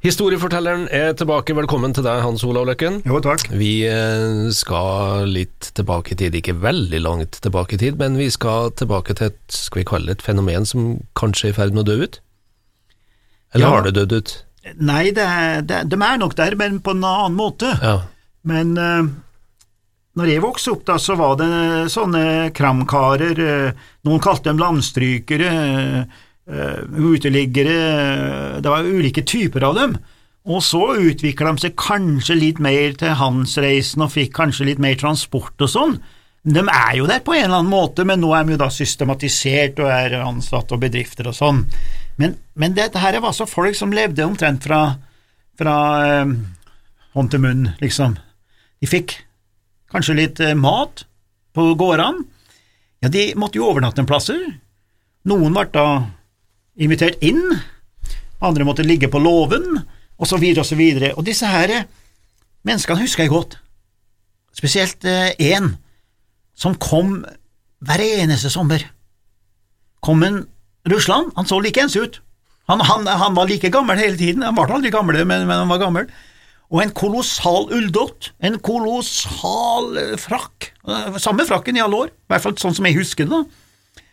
Historiefortelleren er tilbake. Velkommen til deg, Hans Olav Løkken. Jo, takk. Vi eh, skal litt tilbake i tid, ikke veldig langt tilbake i tid, men vi skal tilbake til et, skal vi kalle det et fenomen som kanskje er i ferd med å dø ut? Eller Ja. har det dødd ut? Nei, det, det, de er nok der, men på en annen måte. Ja. Men uh, når jeg vokste opp, da, så var det sånne kramkarer. uh, noen kalte dem landstrykere, eh, uteliggere eh, Det var ulike typer av dem. Og så utvikla de seg kanskje litt mer til handelsreisen og fikk kanskje litt mer transport og sånn. De er jo der på en eller annen måte, men nå er de jo da systematisert og er ansatt og bedrifter og sånn. Men, men dette her var så folk som levde omtrent fra, fra eh, hånd til munn, liksom. De fikk kanskje litt eh, mat på gårdene. Ja, de måtte jo overnatte en plasser. Noen ble da invitert inn, andre måtte ligge på låven, og så videre og så videre. Og disse her eh, menneskene husker jeg godt. Spesielt én som kom hver eneste sommer. Kom en Russland, han så likeens ut. Han, han, han var like gammel hele tiden, han ble aldri gammel, men, men han var gammel. Og en kolossal ulldott, en kolossal eh, frakk, Eh, samme frakken i alle år, i hvert fall sånn som jeg husker det. da.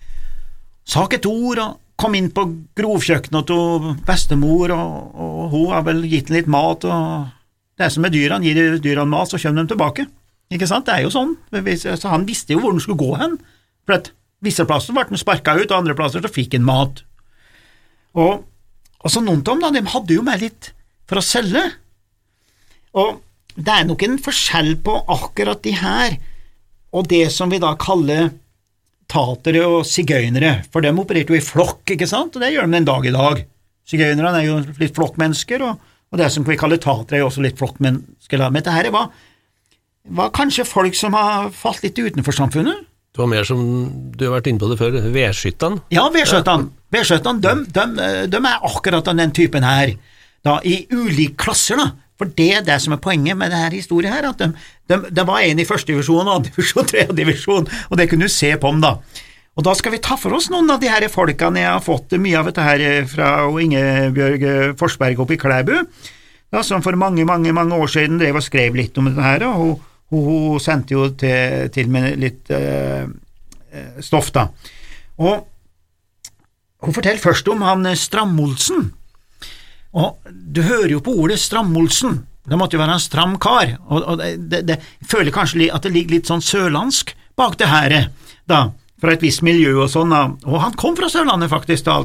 Saket ord, og kom inn på grovkjøkkenet til bestemor, og, og hun har vel gitt ham litt mat, og det er som med dyrene, gir dyrene mat, så kommer de tilbake. Ikke sant, det er jo sånn, så han visste jo hvor han skulle gå hen, for at visse plasser ble han sparka ut, og andre plasser så fikk han mat. Og, og så noen av dem, de hadde jo med litt for å selge, og det er nok en forskjell på akkurat de her og det som vi da kaller tatere og sigøynere, for de opererte jo i flokk, ikke sant, og det gjør de den dag i dag. Sigøynerne er jo litt flokkmennesker, og, og det som vi kaller tatere er jo også litt flokkmennesker, men dette her var, var kanskje folk som har falt litt utenfor samfunnet. Det var mer som du har vært inne på det før, vedskyttene. Ja, vedskytterne. vedskjøttene de, de, de er akkurat av den typen her, da, i ulike klasser, da. For det er det som er poenget med denne historien her, at de, de, det var en i første divisjon, andre divisjon, tredje divisjon, og det kunne du se på dem, da. Og da skal vi ta for oss noen av de her folkene jeg har fått mye av dette her fra Ingebjørg Forsberg oppe i Klæbu, da, som for mange, mange mange år siden drev og skrev litt om dette her, og hun, hun, hun sendte jo til, til med litt eh, eh, stoff, da. Og hun forteller først om han eh, Stram-Olsen. Og du hører jo på ordet Stram-Olsen, det måtte jo være en stram kar, og, og det, det, jeg føler kanskje at det ligger litt sånn sørlandsk bak det her, da, fra et visst miljø og sånn, da. og han kom fra Sørlandet faktisk, da.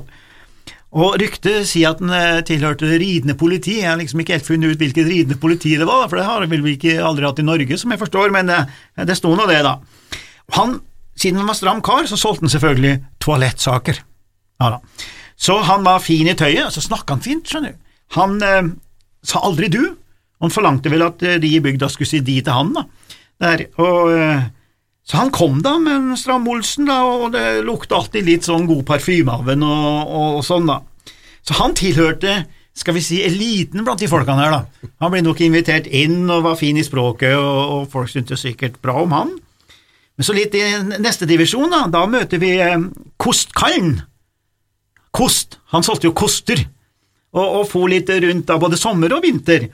Og ryktet sier at han eh, tilhørte det ridende politi, jeg har liksom ikke helt funnet ut hvilket ridende politi det var, for det har vi ikke aldri hatt i Norge, som jeg forstår, men det, det sto nå det, da. Han, siden han var stram kar, så solgte han selvfølgelig toalettsaker. Ja da. Så han var fin i tøyet, og så snakka han fint, skjønner du. Han eh, sa aldri du, og han forlangte vel at eh, de i bygda skulle si de til han, da. Der, og, eh, så han kom da med en Stram-Olsen, da, og det lukta alltid litt sånn god parfyme av og, og, og sånn, da. Så han tilhørte, skal vi si, eliten blant de folkene her, da. Han ble nok invitert inn og var fin i språket, og, og folk syntes sikkert bra om han. Men så litt i neste divisjon, da, da møter vi eh, Kostkallen. Kost, han solgte jo koster, og, og for litt rundt da både sommer og vinter.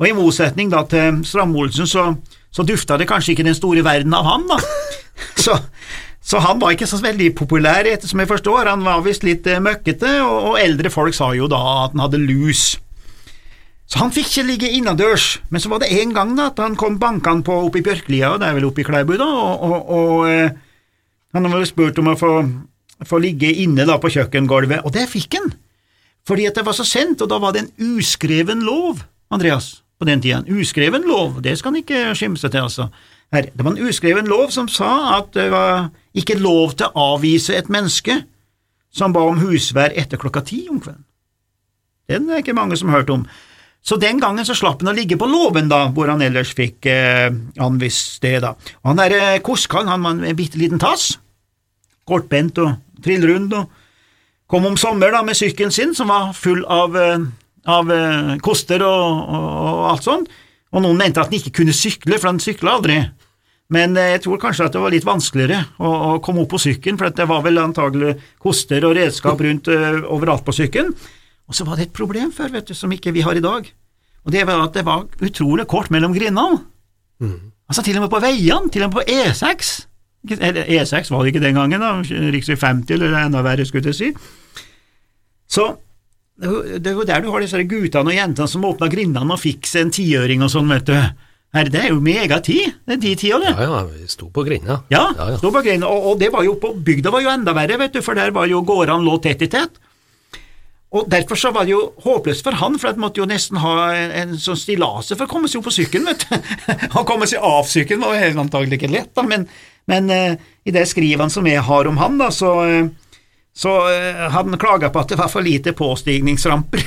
Og i motsetning da til Stram-Olsen, så, så dufta det kanskje ikke den store verden av han, da. Så, så han var ikke så veldig populær, etter som jeg forstår. Han var visst litt eh, møkkete, og, og eldre folk sa jo da at han hadde lus. Så han fikk ikke ligge innendørs, men så var det en gang da at han kom bankende på oppe i Bjørklia, og det er vel oppe i Klæbu da, og, og, og eh, han var spurt om å få, få ligge inne da på kjøkkengulvet, og det fikk han, fordi at det var så sent, og da var det en uskreven lov, Andreas, på den tida, en uskreven lov, det skal han ikke skimse til, altså. Her, det var en uskreven lov som sa at det var ikke lov til å avvise et menneske som ba om husvær etter klokka ti om kvelden. Den er ikke mange som har hørt om. Så den gangen så slapp han å ligge på låven, da, hvor han ellers fikk eh, anvist sted. da. Og han der eh, Koskan, han var en bitte liten tass, kortbent og trillrund og kom om sommer da med sykkelen sin, som var full av, eh, av eh, koster og, og, og alt sånt, og noen mente at han ikke kunne sykle, for han sykla aldri. Men eh, jeg tror kanskje at det var litt vanskeligere å, å komme opp på sykkelen, for det var vel antagelig koster og redskap rundt uh, overalt på sykkelen. Og så var det et problem før, vet du, som ikke vi har i dag, og det var at det var utrolig kort mellom grindene. Mm. Altså til og med på veiene, til og med på E6. Eller E6 var det ikke den gangen, da, rv. 50 eller enda verre, skulle jeg si. Så det er jo- er der du har disse guttene og jentene som åpna grindene og fikk seg en tiøring og sånn, vet du. Her, det er jo megatid, det er de tida, det. Ja, ja, vi sto på grinda. Ja, ja, ja. sto på grinda, og, og det var jo på bygda var jo enda verre, vet du, for der var jo gårdene lå tett i tett. Og Derfor så var det jo håpløst for han, for han måtte jo nesten ha en, en sånn stilase for å komme seg opp på sykkelen, vet du. Å komme seg av sykkelen var jo antagelig ikke lett, da, men, men uh, i det skrivet som jeg har om han, da, så, eh, så eh, han klaga på at det var for lite påstigningsramper.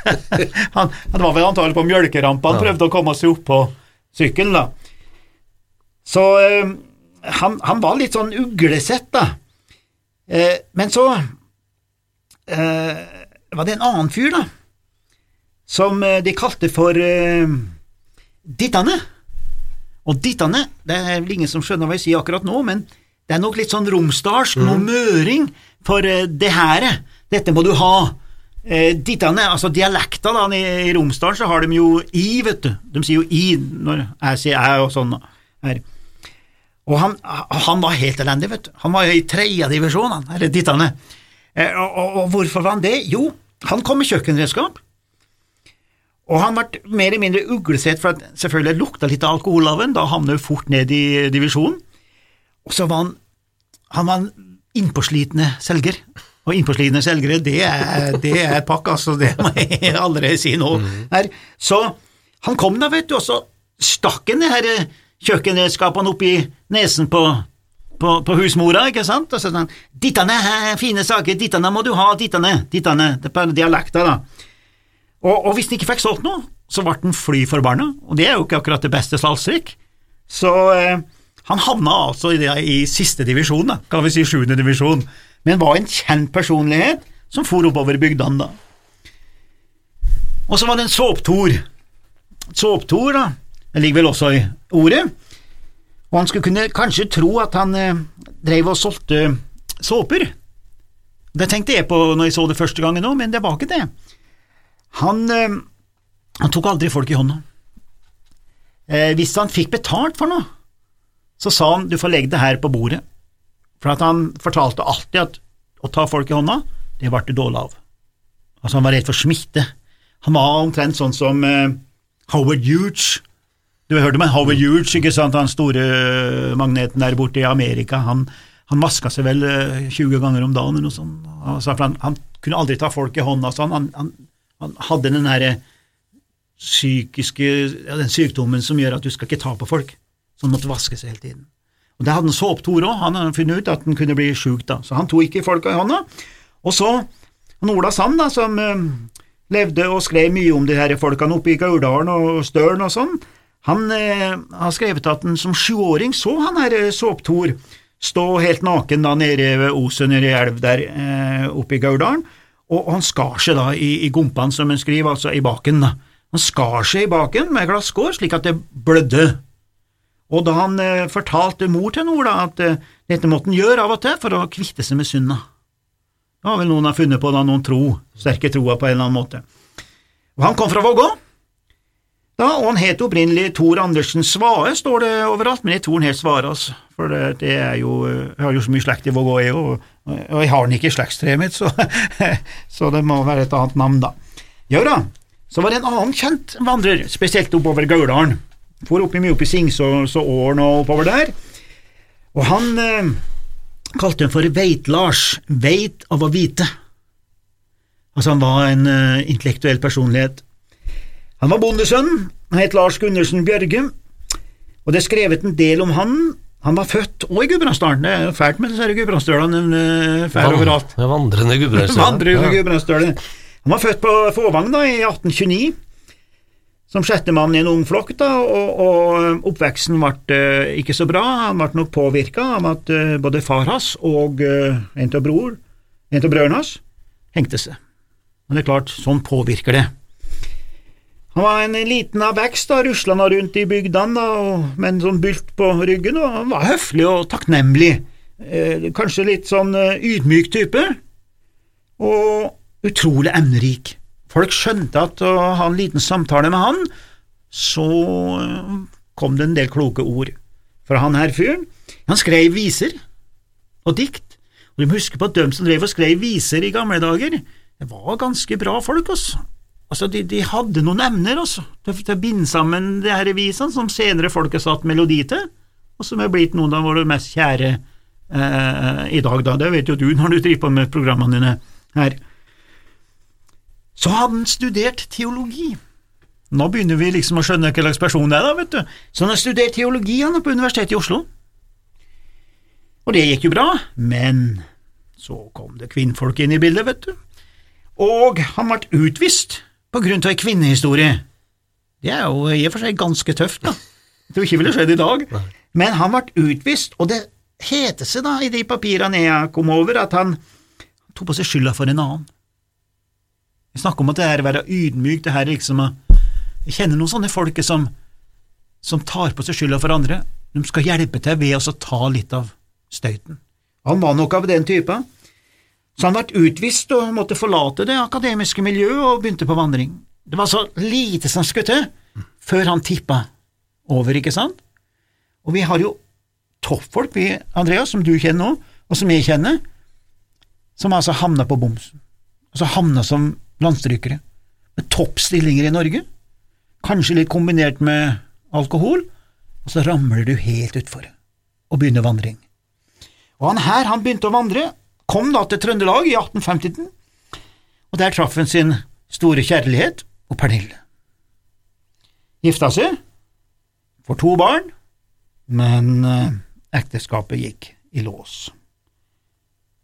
han, han var vel antagelig på mjølkerampa han prøvde å komme seg opp på sykkelen, da. Så eh, han, han var litt sånn uglesett, da. Eh, men så eh, var det en annen fyr, da, som eh, de kalte for eh, Dittane. Og Dittane, det er vel ingen som skjønner hva jeg sier akkurat nå, men det er nok litt sånn romsdalsk, noe møring, for eh, det her, dette må du ha. Eh, dittane, altså dialekta da, i, Romsdalen så har de jo i, vet du. De sier jo i når jeg sier jeg og sånn. Her. Og han, han var helt elendig, vet du. Han var jo i tredje divisjon, han, eller dittane. Eh, og, og, og hvorfor var han det? Jo, han kom med kjøkkenredskap. Og han ble mer eller mindre uglesett, for at selvfølgelig lukta litt av alkohol av en, da havner du fort ned i divisjonen. Og så var han han var en innpåslitne selger. Og innpåslitne selgere, det er, det er pakk, altså, det må jeg allerede si nå. Her. Så han kom da, vet du, og så stakk han de her eh, kjøkkenredskapene opp i nesen på, på, på husmora, ikke sant, og så sa han, dittane, eh, fine saker, dittane må du ha, dittane, dittane, det er på dialekta da. Og, og hvis han ikke fikk solgt noe, så ble han fly forbanna, og det er jo ikke akkurat det beste salgstrykk. Så eh, han havna altså i, i siste divisjon, da, kan vi si sjuende divisjon, men var en kjent personlighet som for oppover bygdene, da. Og så var det en såptor. Såptor, da, det ligger vel også i ordet, og han skulle kunne kanskje tro at han eh, drev og solgte såper. Det tenkte jeg på når jeg så det første gangen òg, men det var ikke det. Han, eh, han tok aldri folk i hånda. Eh, hvis han fikk betalt for noe, så sa han du får legge det her på bordet, for han fortalte alltid at å ta folk i hånda, det ble du dårlig av. Altså Han var redd for smitte. Han var omtrent sånn som uh, Howard Hughes. Du hørte meg, Howard Hughes, ikke sant, han store eh, magneten der borte i Amerika. Han, han vaska seg vel eh, 20 ganger om dagen eller noe sånt. Han, han kunne aldri ta folk i hånda, så han, han, han hadde den her psykiske ja, den sykdommen som gjør at du skal ikke ta på folk, han måtte vaske seg hele tiden. Og Det hadde en såptor òg, han hadde funnet ut at han kunne bli sjuk da, så han tok ikke folka i hånda. Og så han Ola Sand, da, som eh, levde og skrev mye om de her folkene oppe i Gauldalen og Stølen og sånn, han eh, har skrevet at han som sjuåring så han her eh, såptor stå helt naken da nede ved Oset, nede i elv der eh, oppe i Gauldalen, og, og han skar seg da i, i gumpene, som han skriver, altså i baken. da. Han skar seg i baken med glasskår slik at det blødde. Og da han eh, fortalte mor til Nord at eh, dette måtte han gjøre av og til for å kvitte seg med synda. Det har vel noen har funnet på da, noen tro, sterke troa på en eller annen måte. Og han kom fra Vågå, da, og han het opprinnelig Tor Andersen Svae, står det overalt, men jeg tror han het Svaras, for det, det er jo Jeg har jo så mye slekt i Vågå, jeg, og, og jeg har den ikke i slektstreet mitt, så, så det må være et annet navn, da. Ja da, så var det en annen kjent vandrer, spesielt oppover Gauldalen. For oppi mye oppi Singsås og Åren og oppover der. Og han eh, kalte han for Veit-Lars, veit av å vite. Altså, han var en eh, intellektuell personlighet. Han var bondesønn, han het Lars Gundersen Bjørge, og det er skrevet en del om han. Han var født òg i Gudbrandsdalen, det er jo fælt med disse Gudbrandsdølene, uh, fær overalt. Ja, Vandrende gudbrandsdøl. Vandrende Gudbrandsdølen. Han var født på Fåvang da, i 1829, som sjettemann i en ung flokk, da, og, og oppveksten ble eh, ikke så bra. Han ble nok påvirka av at eh, både far hans og eh, en av bror brødrene hans, hengte seg. Men det er klart, sånn påvirker det. Han var en liten av vekst, rusla rundt i bygdene med en sånn bylt på ryggen, og han var høflig og takknemlig, kanskje litt sånn ydmyk type, og utrolig emnerik. Folk skjønte at å ha en liten samtale med han, så eh, kom det en del kloke ord fra han her fyren. Han skrev viser og dikt, og du må huske på at de som drev og skrev viser i gamle dager, det var ganske bra folk, altså. Altså, de, de hadde noen emner, altså, til, til å binde sammen de her visene, som senere folk har satt melodi til, og som er blitt noen av våre mest kjære eh, i dag, da. Det vet jo du når du driver på med programmene dine her. Så hadde han studert teologi. Nå begynner vi liksom å skjønne hva slags person det er, da, vet du. Så han har studert teologi han på Universitetet i Oslo. Og det gikk jo bra, men så kom det kvinnfolk inn i bildet, vet du. Og han ble utvist på grunn av ei kvinnehistorie. Det er jo i og for seg ganske tøft, da. Jeg tror ikke det ville skjedd i dag. Men han ble utvist, og det heter seg da i de papirene jeg kom over, at han tok på seg skylda for en annen. Vi snakker om at det her å være ydmyk, det her liksom å Jeg kjenner noen sånne folk som, som tar på seg skylda for andre. De skal hjelpe til ved å ta litt av støyten. Han var nok av den typen. Så han ble utvist og måtte forlate det akademiske miljøet og begynte på vandring. Det var så lite som skulle til før han tippa over, ikke sant? Og vi har jo toppfolk, vi, Andreas, som du kjenner nå, og som jeg kjenner, som altså havna på bomsen. Altså havna som landstrykere, med toppstillinger i Norge, kanskje litt kombinert med alkohol, og så ramler du helt utfor og begynner vandring. Og han her, han begynte å vandre, kom da til Trøndelag i 1850, og der traff han sin store kjærlighet og Pernille. Gifta seg, får to barn, men eh, ekteskapet gikk i lås.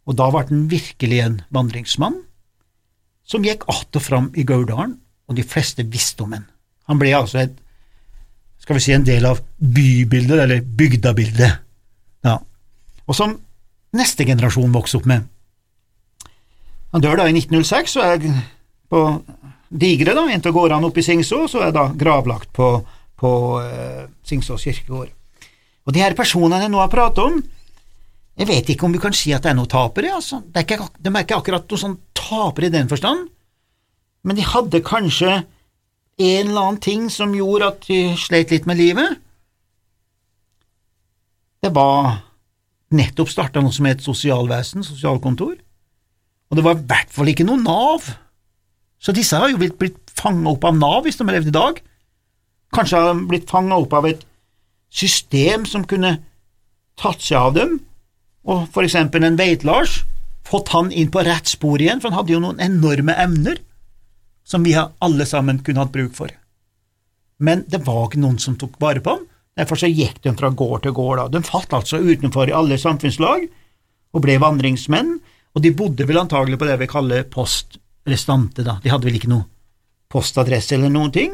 Og da ble han virkelig en vandringsmann, som gikk att og fram i Gauldalen, og de fleste visste om ham. Han ble altså et, skal vi si, en del av bybildet, eller bygdabildet. Ja. Og som neste generasjon vokste opp med. Han dør da i 1906, og er på Digre, da, inntil av gårdene oppe i Singså, så er da gravlagt på, på uh, Singsås kirkegård. Og de her personene jeg nå har pratet om, jeg vet ikke om vi kan si at det er noen tapere, altså. Er ikke, de er ikke akkurat noen sånn tapere i den forstand, men de hadde kanskje en eller annen ting som gjorde at de slet litt med livet. Det var nettopp starta noe som het sosialvesen, sosialkontor, og det var i hvert fall ikke noe Nav. Så disse har jo blitt, blitt fanga opp av Nav hvis de har levd i dag. Kanskje har de blitt fanga opp av et system som kunne tatt seg av dem, og for eksempel en Veit-Lars, fått han inn på rett spor igjen, for han hadde jo noen enorme evner som vi alle sammen kunne hatt bruk for. Men det var ikke noen som tok vare på ham, derfor så gikk de fra gård til gård. Da. De falt altså utenfor i alle samfunnslag og ble vandringsmenn, og de bodde vel antagelig på det vi kaller postrestante, da. De hadde vel ikke noe postadresse eller noen ting.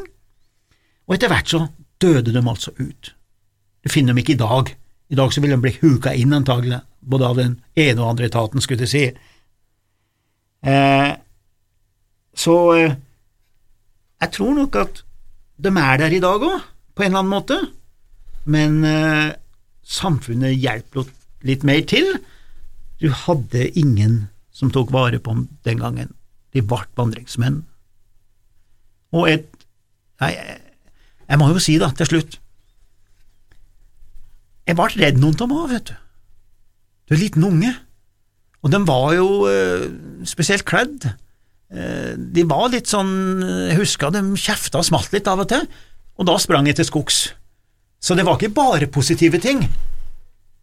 Og etter hvert så døde de altså ut. Du finner dem ikke i dag. I dag så vil de bli huka inn, antagelig, både av den ene og andre etaten, skulle jeg si. Eh, så eh, jeg tror nok at de er der i dag òg, på en eller annen måte, men eh, samfunnet hjelper litt mer til. Du hadde ingen som tok vare på dem den gangen. De ble vandringsmenn. Og et Nei, jeg, jeg må jo si da, til slutt Jeg ble redd noen av dem òg, vet du. Du er liten unge, og de var jo eh, spesielt kledd. Eh, de var litt sånn Jeg husker de kjefta og smalt litt av og til, og da sprang jeg til skogs. Så det var ikke bare positive ting,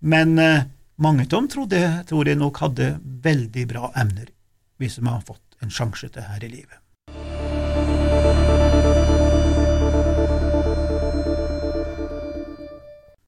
men eh, mange av dem trodde, tror jeg nok hadde veldig bra emner, hvis de har fått en sjanse til her i livet.